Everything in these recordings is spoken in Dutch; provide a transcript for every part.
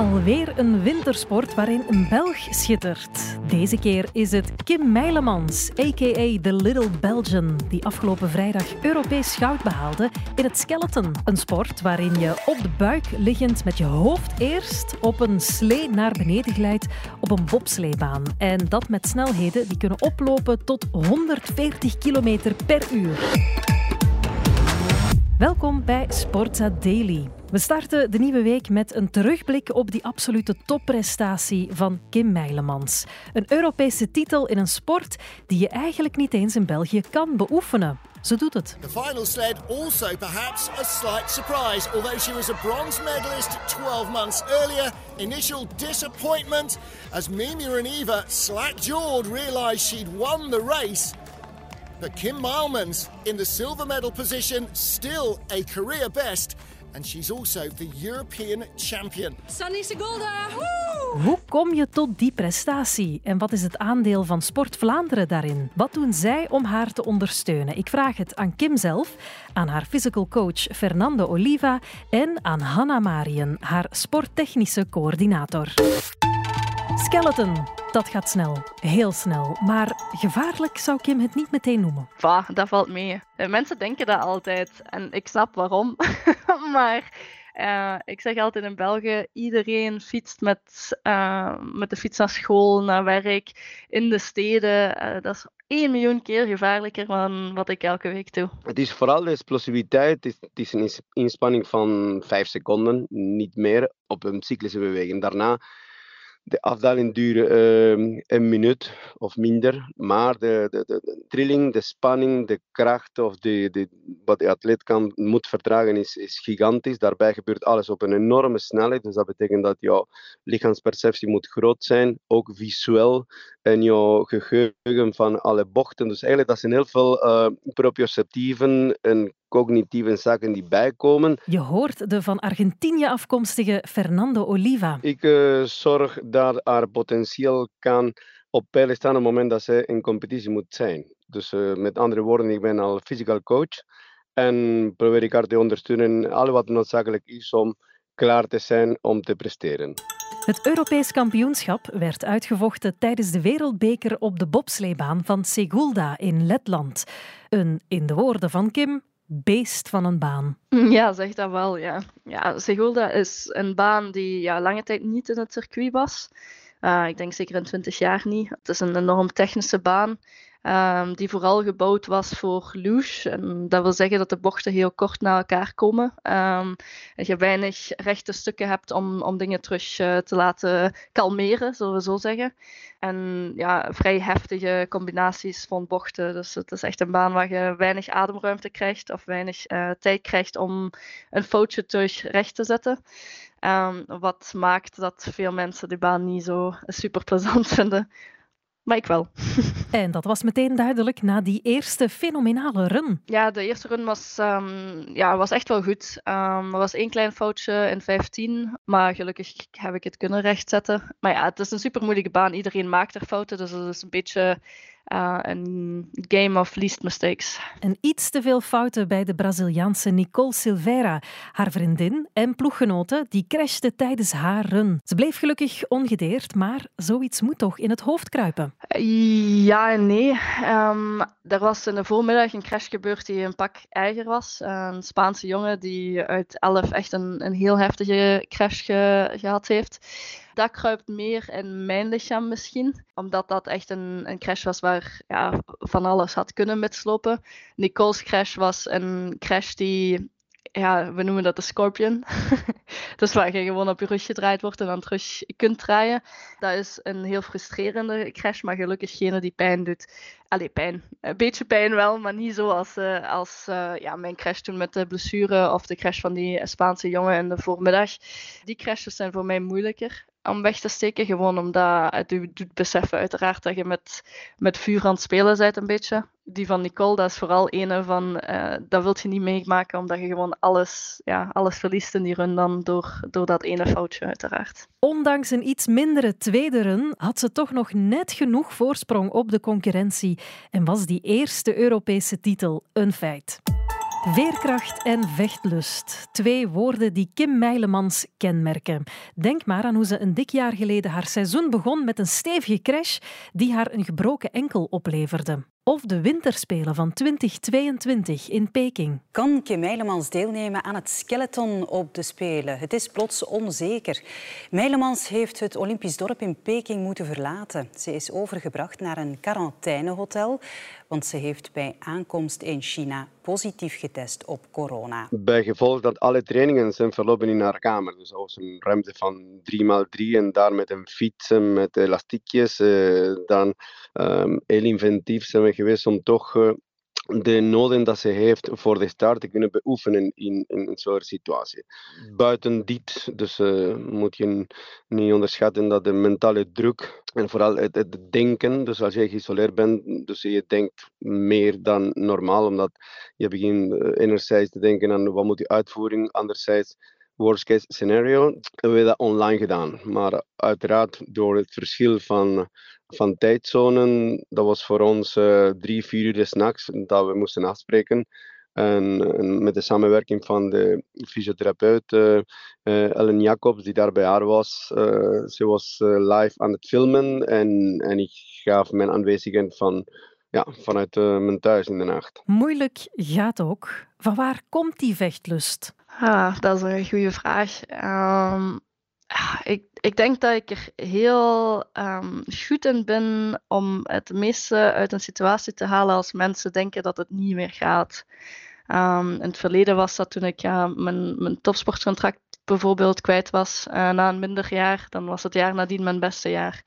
Alweer een wintersport waarin een Belg schittert. Deze keer is het Kim Meilemans, a.k.a. The Little Belgian, die afgelopen vrijdag Europees goud behaalde in het skeleton. Een sport waarin je op de buik liggend met je hoofd eerst op een slee naar beneden glijdt op een bobsleebaan. En dat met snelheden die kunnen oplopen tot 140 km per uur. Welkom bij Sportza Daily. We starten de nieuwe week met een terugblik op die absolute topprestatie van Kim Meilemans. Een Europese titel in een sport die je eigenlijk niet eens in België kan beoefenen. Ze doet het. The final sled also perhaps a slight surprise. Although she was a bronze medalist 12 months earlier, initial disappointment as Mimi Reniva slack-jawed realised she'd won the race. But Kim Milemans in the silver medal position, still a career best. And she's also the European champion. Sunny Segolda, Hoe kom je tot die prestatie? En wat is het aandeel van Sport Vlaanderen daarin? Wat doen zij om haar te ondersteunen? Ik vraag het aan Kim zelf, aan haar physical coach Fernando Oliva en aan Hanna Marien, haar sporttechnische coördinator. Skeleton, dat gaat snel, heel snel. Maar gevaarlijk zou Kim het niet meteen noemen. Bah, dat valt mee. Eh, Mensen denken dat altijd. En ik snap waarom. maar eh, ik zeg altijd in België, iedereen fietst met, eh, met de fiets naar school, naar werk, in de steden. Eh, dat is één miljoen keer gevaarlijker dan wat ik elke week doe. Het is vooral de explosiviteit. Het is, het is een ins- inspanning van 5 seconden, niet meer, op een cyclische beweging. Daarna, de afdaling duurt ehm, een minuut of minder. Maar de, de, de, trilling, de spanning, de kracht of de, de, wat de atleet kan, moet verdragen is, is gigantisch. Daarbij gebeurt alles op een enorme snelheid. Dus dat betekent dat jouw lichaamsperceptie moet groot zijn, ook visueel. En jouw geheugen van alle bochten. Dus eigenlijk dat zijn heel veel eh proprioceptieven en cognitieve zaken die bijkomen. Je hoort de van Argentinië afkomstige Fernando Oliva. Ik eh, zorg dat haar potentieel kan op peil staan op het moment dat ze in competitie moet zijn. Dus eh, met andere woorden, ik ben al physical coach en probeer ik haar te ondersteunen alles wat noodzakelijk is om klaar te zijn om te presteren. Het Europees kampioenschap werd uitgevochten tijdens de Wereldbeker op de bobsleebaan van Segulda in Letland. Een, in de woorden van Kim, beest van een baan. Ja, zeg dat wel, ja. Ja, is een baan die ja, lange tijd niet in het circuit was. Eh, ik denk zeker in 20 jaar niet. Het is een enorm technische baan. Ehm, die vooral gebouwd was voor luge. En dat wil zeggen dat de bochten heel kort na elkaar komen. Ehm, dat je weinig rechte stukken hebt om, om dingen terug eh, te laten kalmeren, zullen we zo zeggen. En ja, vrij heftige combinaties van bochten. Dus het is echt een baan waar je weinig ademruimte krijgt of weinig eh, tijd krijgt om een foutje terug recht te zetten. Ehm, wat maakt dat veel mensen die baan niet zo super plezant vinden. Maar ik wel. En dat was meteen duidelijk na die eerste fenomenale run. Ja, de eerste run was, ehm, ja, was echt wel goed. Ehm, er was één klein foutje in 15, maar gelukkig heb ik het kunnen rechtzetten. Maar ja, het is een super moeilijke baan. Iedereen maakt er fouten, dus het is een beetje een game of least mistakes. En iets te veel fouten bij de Braziliaanse Nicole Silveira. Haar vriendin en ploeggenote die crashte tijdens haar run. Ze bleef gelukkig ongedeerd, maar zoiets moet toch in het hoofd kruipen. Ja en nee. Ehm, er was in de voormiddag een crash gebeurd die een pak erger was. Een Spaanse jongen die uit 11 echt een, een heel heftige crash ge- gehad heeft. Dat kruipt meer in mijn lichaam misschien, omdat dat echt een, een crash was waar ja, van alles had kunnen mislopen. Nicole's crash was een crash die, ja, we noemen dat de scorpion. dus waar je gewoon op je rug gedraaid wordt en dan terug kunt draaien. Dat is een heel frustrerende crash, maar gelukkig geen die pijn doet. Allee, pijn. Een beetje pijn wel, maar niet zo als, eh, als eh, ja, mijn crash toen met de blessure of de crash van die Spaanse jongen in de voormiddag. Die crashes zijn voor mij moeilijker om weg te steken, gewoon omdat het u doet beseffen uiteraard dat je met, met vuur aan het spelen bent een beetje. Die van Nicole, dat is vooral een van, eh, dat wilt je niet meemaken, omdat je gewoon alles, ja, alles verliest in die run dan door, door dat ene foutje uiteraard. Ondanks een iets mindere tweede run had ze toch nog net genoeg voorsprong op de concurrentie en was die eerste Europese titel een feit. Veerkracht en vechtlust. Twee woorden die Kim Meilemans kenmerken. Denk maar aan hoe ze een dik jaar geleden haar seizoen begon met een stevige crash die haar een gebroken enkel opleverde. Of de winterspelen van 2022 in Peking. Kan Kim Meilemans deelnemen aan het skeleton op de Spelen? Het is plots onzeker. Meilemans heeft het Olympisch dorp in Peking moeten verlaten. Ze is overgebracht naar een quarantainehotel want ze heeft bij aankomst in China positief getest op corona. Bij gevolg dat alle trainingen zijn verlopen in haar kamer. Dus als een ruimte van 3x3 en daar met een fiets met elastiekjes. Eh, dan um, heel inventief zijn we geweest om toch uh, de noden dat ze heeft voor de start te kunnen beoefenen in, in een soort situatie. Buiten dit, dus uh, moet je niet onderschatten dat de mentale druk en vooral het, denken, dus als je geïsoleerd bent, dus je denkt meer dan normaal, omdat je begint uh, enerzijds te denken aan wat moet die uitvoering, anderzijds worst case scenario, hebben we dat online gedaan. Maar uiteraard door het verschil van van tijdzonen, dat was voor ons uh, drie, vier uur s'nachts dat we moesten afspreken. En, met de samenwerking van de fysiotherapeut uh, Ellen Jacobs, die daar bij haar was. Ze was live aan het filmen en, en ik gaf mijn aanwezigheid van, ja, vanuit mijn thuis in de nacht. Moeilijk gaat ook. Van waar komt die vechtlust? Ah, dat is een goede vraag. Um, ik, ik denk dat ik er heel um, goed in ben om het meeste uit een situatie te halen als mensen denken dat het niet meer gaat. Um, in het verleden was dat toen ik ja, mijn, mijn topsportcontract bijvoorbeeld kwijt was uh, na een minder jaar. Dan was het jaar nadien mijn beste jaar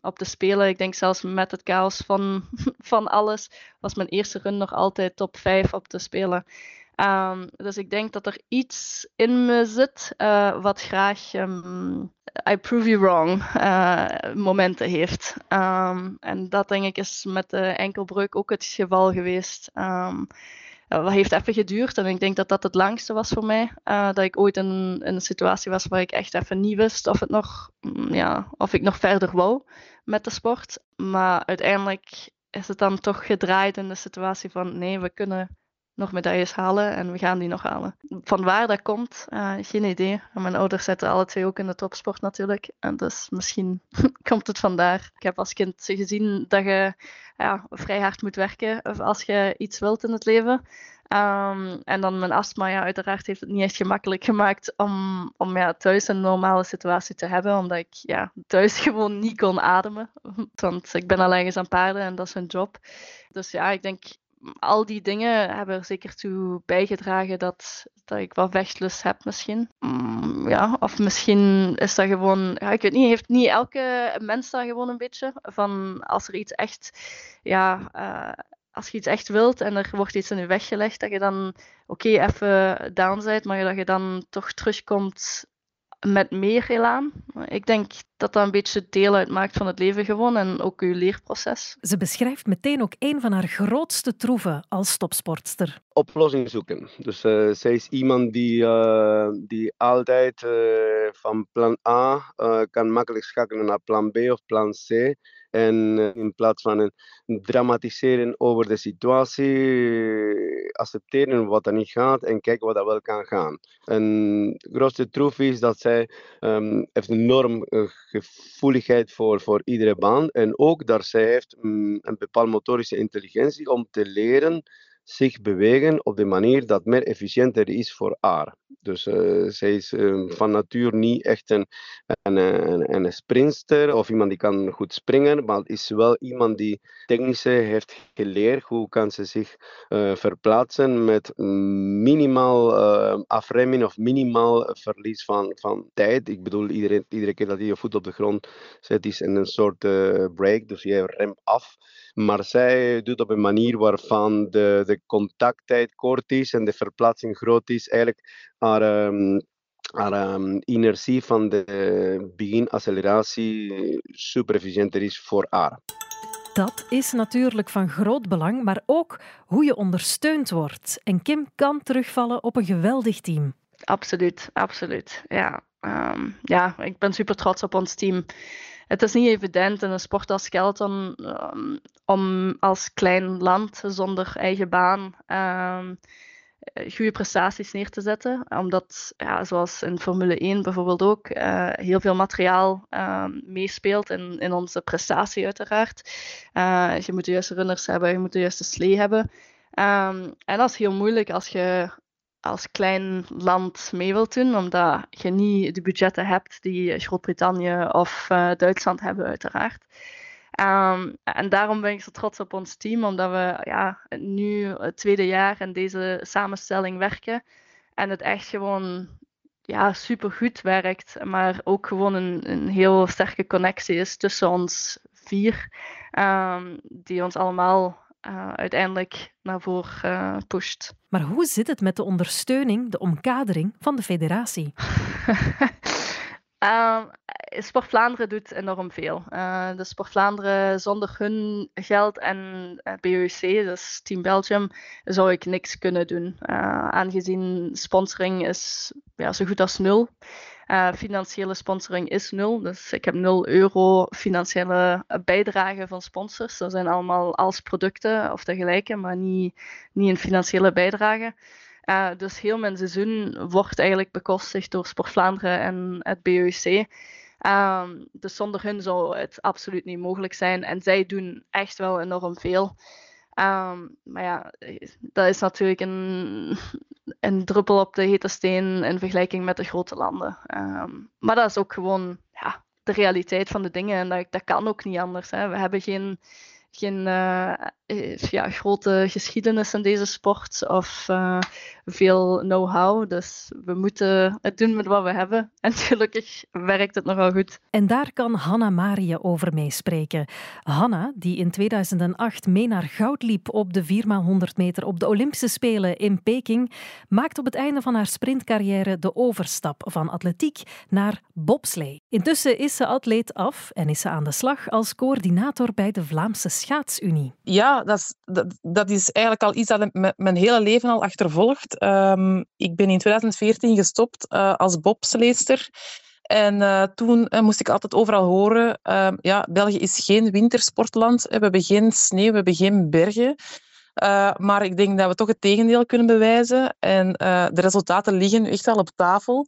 op de Spelen. Ik denk zelfs met het chaos van, van alles was mijn eerste run nog altijd top 5 op de Spelen. Um, dus ik denk dat er iets in me zit uh, wat graag um, I prove you wrong uh, momenten heeft. Um, en dat denk ik is met de enkelbreuk ook het geval geweest. Dat heeft even geduurd en ik denk dat dat het langste was voor mij. Uh, dat ik ooit in, in, een situatie was waar ik echt even niet wist of, het nog, mm, ja, of ik nog verder wou met de sport. Maar uiteindelijk is het dan toch gedraaid in de situatie van nee, we kunnen nog medailles halen en we gaan die nog halen. Van waar dat komt, uh, geen idee. mijn ouders zitten alle twee ook in de topsport natuurlijk. En dus misschien komt het vandaar. Ik heb als kind gezien dat je ja, vrij hard moet werken als je iets wilt in het leven. Um, en dan mijn astma, ja, uiteraard heeft het niet echt gemakkelijk gemaakt om, om ja, thuis een normale situatie te hebben, omdat ik ja, thuis gewoon niet kon ademen. Want ik ben allergisch aan paarden en dat is hun job. Dus ja, ik denk al die dingen hebben er zeker toe bijgedragen dat, dat ik wel vechtlust heb misschien. Mm, ja, of misschien is dat gewoon, ja, ik weet niet, heeft niet elke mens dat gewoon een beetje? Van als er iets echt, ja, uh, als je iets echt wilt en er wordt iets in je weggelegd, dat je dan oké even down bent, maar dat je dan toch terugkomt met meer elan. Ik denk dat dat een beetje deel uitmaakt van het leven gewoon en ook uw leerproces. Ze beschrijft meteen ook een van haar grootste troeven als topsportster. Oplossing zoeken. Dus uh, zij is iemand die, uh, die altijd uh, van plan A kan makkelijk schakelen naar plan B of plan C. En in plaats van een dramatiseren over de situatie, accepteren wat er niet gaat en kijken wat er wel kan gaan. En de grootste troef is dat zij um, heeft een enorm gevoeligheid voor, voor iedere baan. En ook dat zij heeft um, een bepaalde motorische intelligentie om te leren zich bewegen op de manier dat meer efficiënter is voor haar. Dus uh, zij is uh, van natuur niet echt een, een, een, een, of iemand die kan goed springen, maar is wel iemand die technische heeft geleerd hoe kan ze zich uh, verplaatsen met minimaal afremmen of minimaal verlies van, van tijd. Ik bedoel, iedereen, iedere keer dat je je voet op de grond zet is een soort break, dus je remt af. Maar zij doet op een manier waarvan de, de contacttijd kort is en de verplaatsing groot is. Eigenlijk haar, um, haar um, inertie van de beginacceleratie super efficiënter is voor haar. Dat is natuurlijk van groot belang, maar ook hoe je ondersteund wordt. En Kim kan terugvallen op een geweldig team. Absoluut, absoluut. Ja, um, ja ik ben super trots op ons team het is niet evident in een sport als skeleton um, om als klein land zonder eigen baan um, goede prestaties neer te zetten. Omdat, ja, zoals in Formule 1 bijvoorbeeld ook, heel veel materiaal ehm, meespeelt in, in onze prestatie uiteraard. je moet de juiste runners hebben, je moet de juiste slee hebben. Ehm, en dat is heel moeilijk als je als klein land mee wilt doen, omdat je niet de budgetten hebt die Groot-Brittannië of uh, Duitsland hebben, uiteraard. Um, en daarom ben ik zo trots op ons team, omdat we ja, nu het tweede jaar in deze samenstelling werken en het echt gewoon ja, super goed werkt, maar ook gewoon een, een heel sterke connectie is tussen ons vier, um, die ons allemaal uh, uiteindelijk naar voren uh, pusht. Maar hoe zit het met de ondersteuning, de omkadering van de federatie? Uh, Sport Vlaanderen doet enorm veel. Uh, de Sport Vlaanderen zonder hun geld en BUC, dus Team Belgium, zou ik niks kunnen doen. aangezien sponsoring is ja, zo goed als nul. Uh, financiële sponsoring is nul. Dus ik heb 0 euro financiële bijdrage van sponsors. Dat zijn allemaal als producten of dergelijke, maar niet, niet een financiële bijdrage. Uh, dus heel mijn seizoen wordt eigenlijk bekostigd door Sport Vlaanderen en het BUC. Ehm, dus zonder hun zou het absoluut niet mogelijk zijn. En zij doen echt wel enorm veel. Um, maar ja, dat is natuurlijk een, een druppel op de hete steen in vergelijking met de grote landen. Um, maar dat is ook gewoon ja, de realiteit van de dingen en dat, dat kan ook niet anders. Hè. We hebben geen geen uh, ja, grote geschiedenis in deze sport of uh, veel know-how. Dus we moeten het doen met wat we hebben. En gelukkig werkt het nogal goed. En daar kan Hanna Marie over meespreken. Hanna, die in 2008 mee naar goud liep op de 4x100 meter op de Olympische Spelen in Peking, maakt op het einde van haar sprintcarrière de overstap van atletiek naar bobslee. Intussen is ze atleet af en is ze aan de slag als coördinator bij de Vlaamse Schaatsunie. Ja, dat is, dat, is eigenlijk al iets dat mijn hele leven al achtervolgt. Um, ik ben in 2014 gestopt uh, als bobsleester. En uh, toen uh, moest ik altijd overal horen, ehm, ja, België is geen wintersportland. We hebben geen sneeuw, we hebben geen bergen. maar ik denk dat we toch het tegendeel kunnen bewijzen. En de resultaten liggen echt al op tafel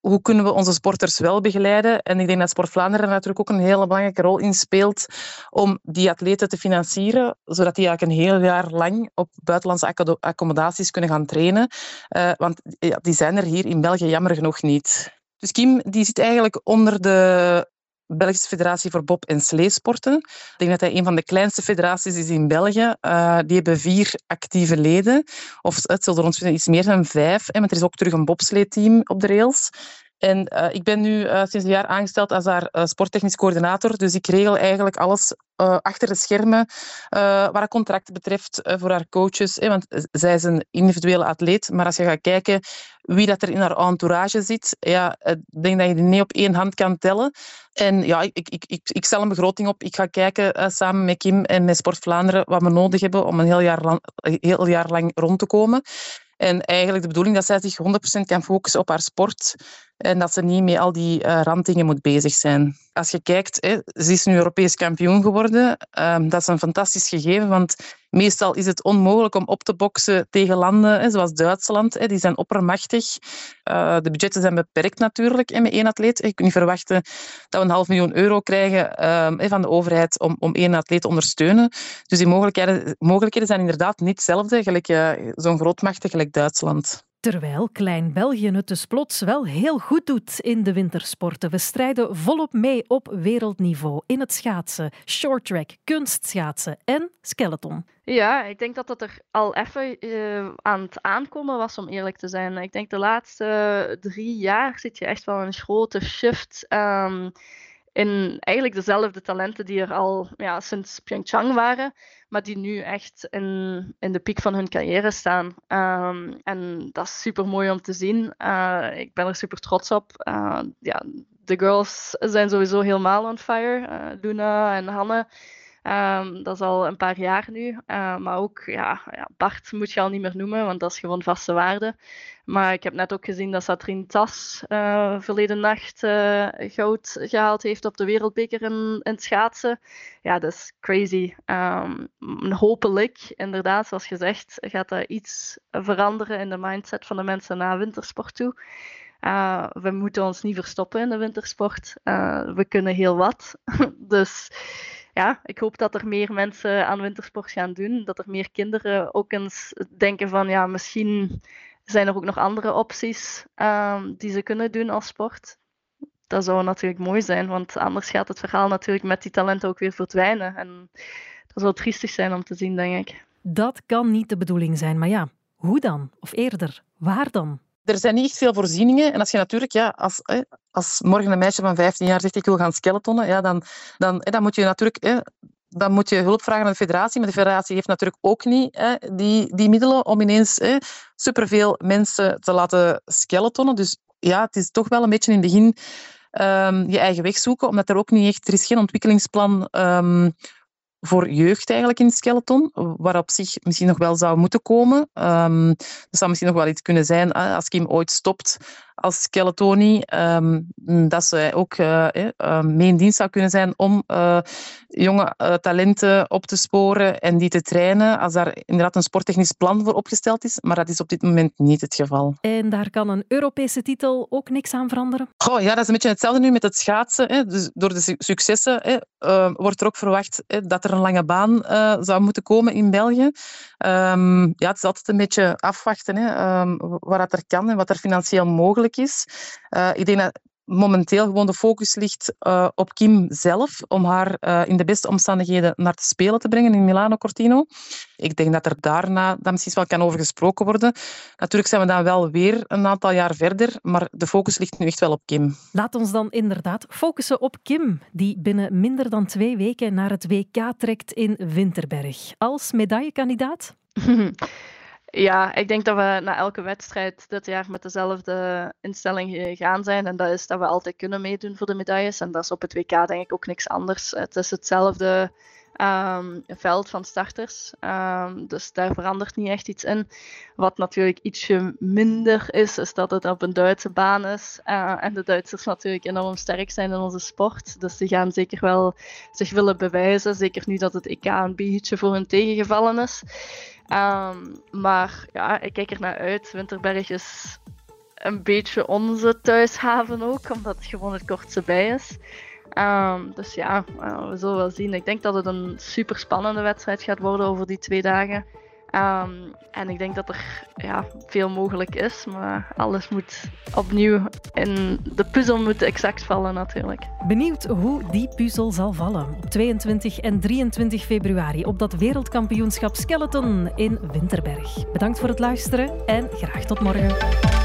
hoe kunnen we onze sporters wel begeleiden? En ik denk dat Sport Vlaanderen natuurlijk ook een hele belangrijke rol in speelt om die atleten te financieren, zodat die eigenlijk een heel jaar lang op buitenlandse accommodaties kunnen gaan trainen. Uh, want ja, die zijn er hier in België jammer genoeg niet. Dus Kim die zit eigenlijk onder de Belgische Federatie voor Bob- en Sleesporten. Ik denk dat hij een van de kleinste federaties is in België. Uh, die hebben vier actieve leden. Of het zullen er ons iets meer zijn, vijf. En er is ook terug een bobsleeteam op de rails. En uh, ik ben nu uh, sinds een jaar aangesteld als haar uh, sporttechnisch coördinator. Dus ik regel eigenlijk alles achter de schermen wat contracten betreft voor haar coaches. want zij is een individuele atleet. Maar als je gaat kijken wie dat er in haar entourage zit, ja, ik denk dat je die niet op één hand kan tellen. En ja, ik, ik, ik, ik stel een begroting op. Ik ga kijken samen met Kim en met Sport Vlaanderen wat we nodig hebben om een heel jaar lang, heel jaar lang rond te komen. En eigenlijk de bedoeling dat zij zich 100% kan focussen op haar sport en dat ze niet met al die uh, randdingen moet bezig zijn. Als je kijkt, hè, ze is nu Europees kampioen geworden. Uh, dat is een fantastisch gegeven, want meestal is het onmogelijk om op te boksen tegen landen hè, zoals Duitsland. Hè, die zijn oppermachtig. Uh, de budgetten zijn beperkt natuurlijk hè, met één atleet. Je kunt niet verwachten dat we een half miljoen euro krijgen ehm, van de overheid om, om één atleet te ondersteunen. Dus die mogelijkheden, mogelijkheden zijn inderdaad niet hetzelfde, gelijk uh, zo'n grootmachtig gelijk Duitsland. Terwijl Klein België het dus plots wel heel goed doet in de wintersporten. We strijden volop mee op wereldniveau in het schaatsen, shorttrack, kunstschaatsen en skeleton. Ja, ik denk dat dat er al even uh, aan het aankomen was, om eerlijk te zijn. Ik denk de laatste drie jaar zit je echt wel een grote shift. Um, in eigenlijk dezelfde talenten die er al ja, sinds Pyeongchang waren, maar die nu echt in, in de piek van hun carrière staan. Um, en dat is super mooi om te zien. Uh, ik ben er super trots op. Uh, ja, de girls zijn sowieso helemaal on fire. Uh, Luna en Hanne. Ehm, dat is al een paar jaar nu. Uh, maar ook, ja, ja, Bart moet je al niet meer noemen, want dat is gewoon vaste waarde. Maar ik heb net ook gezien dat Satrine Tas uh, verleden nacht uh, goud gehaald heeft op de wereldbeker in, in het schaatsen. Ja, dat is crazy. Um, hopelijk, inderdaad, zoals gezegd, gaat dat iets veranderen in de mindset van de mensen na wintersport toe. Uh, we moeten ons niet verstoppen in de wintersport. We kunnen heel wat. dus ja, ik hoop dat er meer mensen aan wintersport gaan doen. Dat er meer kinderen ook eens denken van ja, misschien zijn er ook nog andere opties um, die ze kunnen doen als sport. Dat zou natuurlijk mooi zijn, want anders gaat het verhaal natuurlijk met die talenten ook weer verdwijnen. En dat zou triestig zijn om te zien, denk ik. Dat kan niet de bedoeling zijn, maar ja, hoe dan? Of eerder, waar dan? Er zijn niet echt veel voorzieningen. En als je natuurlijk, ja, als, als morgen een meisje van 15 jaar zegt ik wil gaan skeletonnen, ja, dan, dan, dan moet je natuurlijk dan moet je hulp vragen aan de federatie. Maar de federatie heeft natuurlijk ook niet die, die middelen om ineens superveel mensen te laten skeletonnen. Dus ja, het is toch wel een beetje in het begin um, je eigen weg zoeken, omdat er ook niet echt, er is geen ontwikkelingsplan um, voor jeugd eigenlijk in skeleton, waarop zich misschien nog wel zou moeten komen. Um, dat zou misschien nog wel iets kunnen zijn als Kim ooit stopt als Skeletoni, um, dat ze ook uh, uh, mee in dienst zou kunnen zijn om uh, jonge talenten op te sporen en die te trainen, als daar inderdaad een sporttechnisch plan voor opgesteld is. Maar dat is op dit moment niet het geval. En daar kan een Europese titel ook niks aan veranderen? Goh, ja, dat is een beetje hetzelfde nu met het schaatsen. Hè. Dus door de successen hè, wordt er ook verwacht hè, dat er een lange baan zou moeten komen in België. Um, ja, het is altijd een beetje afwachten hè, um, wat er kan en wat er financieel mogelijk is. Uh, ik denk dat momenteel gewoon de focus ligt uh, op Kim zelf, om haar uh, in de beste omstandigheden naar te spelen te brengen in Milano Cortino. Ik denk dat er daarna dan misschien wel kan over gesproken worden. Natuurlijk zijn we dan wel weer een aantal jaar verder, maar de focus ligt nu echt wel op Kim. Laat ons dan inderdaad focussen op Kim, die binnen minder dan twee weken naar het WK trekt in Winterberg. Als medaillekandidaat? Ja, ik denk dat we na elke wedstrijd dit jaar met dezelfde instelling gaan zijn. En dat is dat we altijd kunnen meedoen voor de medailles. En dat is op het WK denk ik ook niks anders. Het is hetzelfde um, veld van starters. Um, dus daar verandert niet echt iets in. Wat natuurlijk ietsje minder is, is dat het op een Duitse baan is. Uh, en de Duitsers natuurlijk enorm sterk zijn in onze sport. Dus die gaan zeker wel zich willen bewijzen. Zeker nu dat het EK een voor hun tegengevallen is. Um, maar ja, ik kijk er naar uit. Winterberg is een beetje onze thuishaven ook, omdat het gewoon het kortste bij is. Um, dus ja, uh, we zullen wel zien. Ik denk dat het een super spannende wedstrijd gaat worden over die twee dagen. Um, en ik denk dat er ja, veel mogelijk is, maar alles moet opnieuw in de puzzel moet exact vallen natuurlijk. Benieuwd hoe die puzzel zal vallen op 22 en 23 februari op dat wereldkampioenschap Skeleton in Winterberg. Bedankt voor het luisteren en graag tot morgen.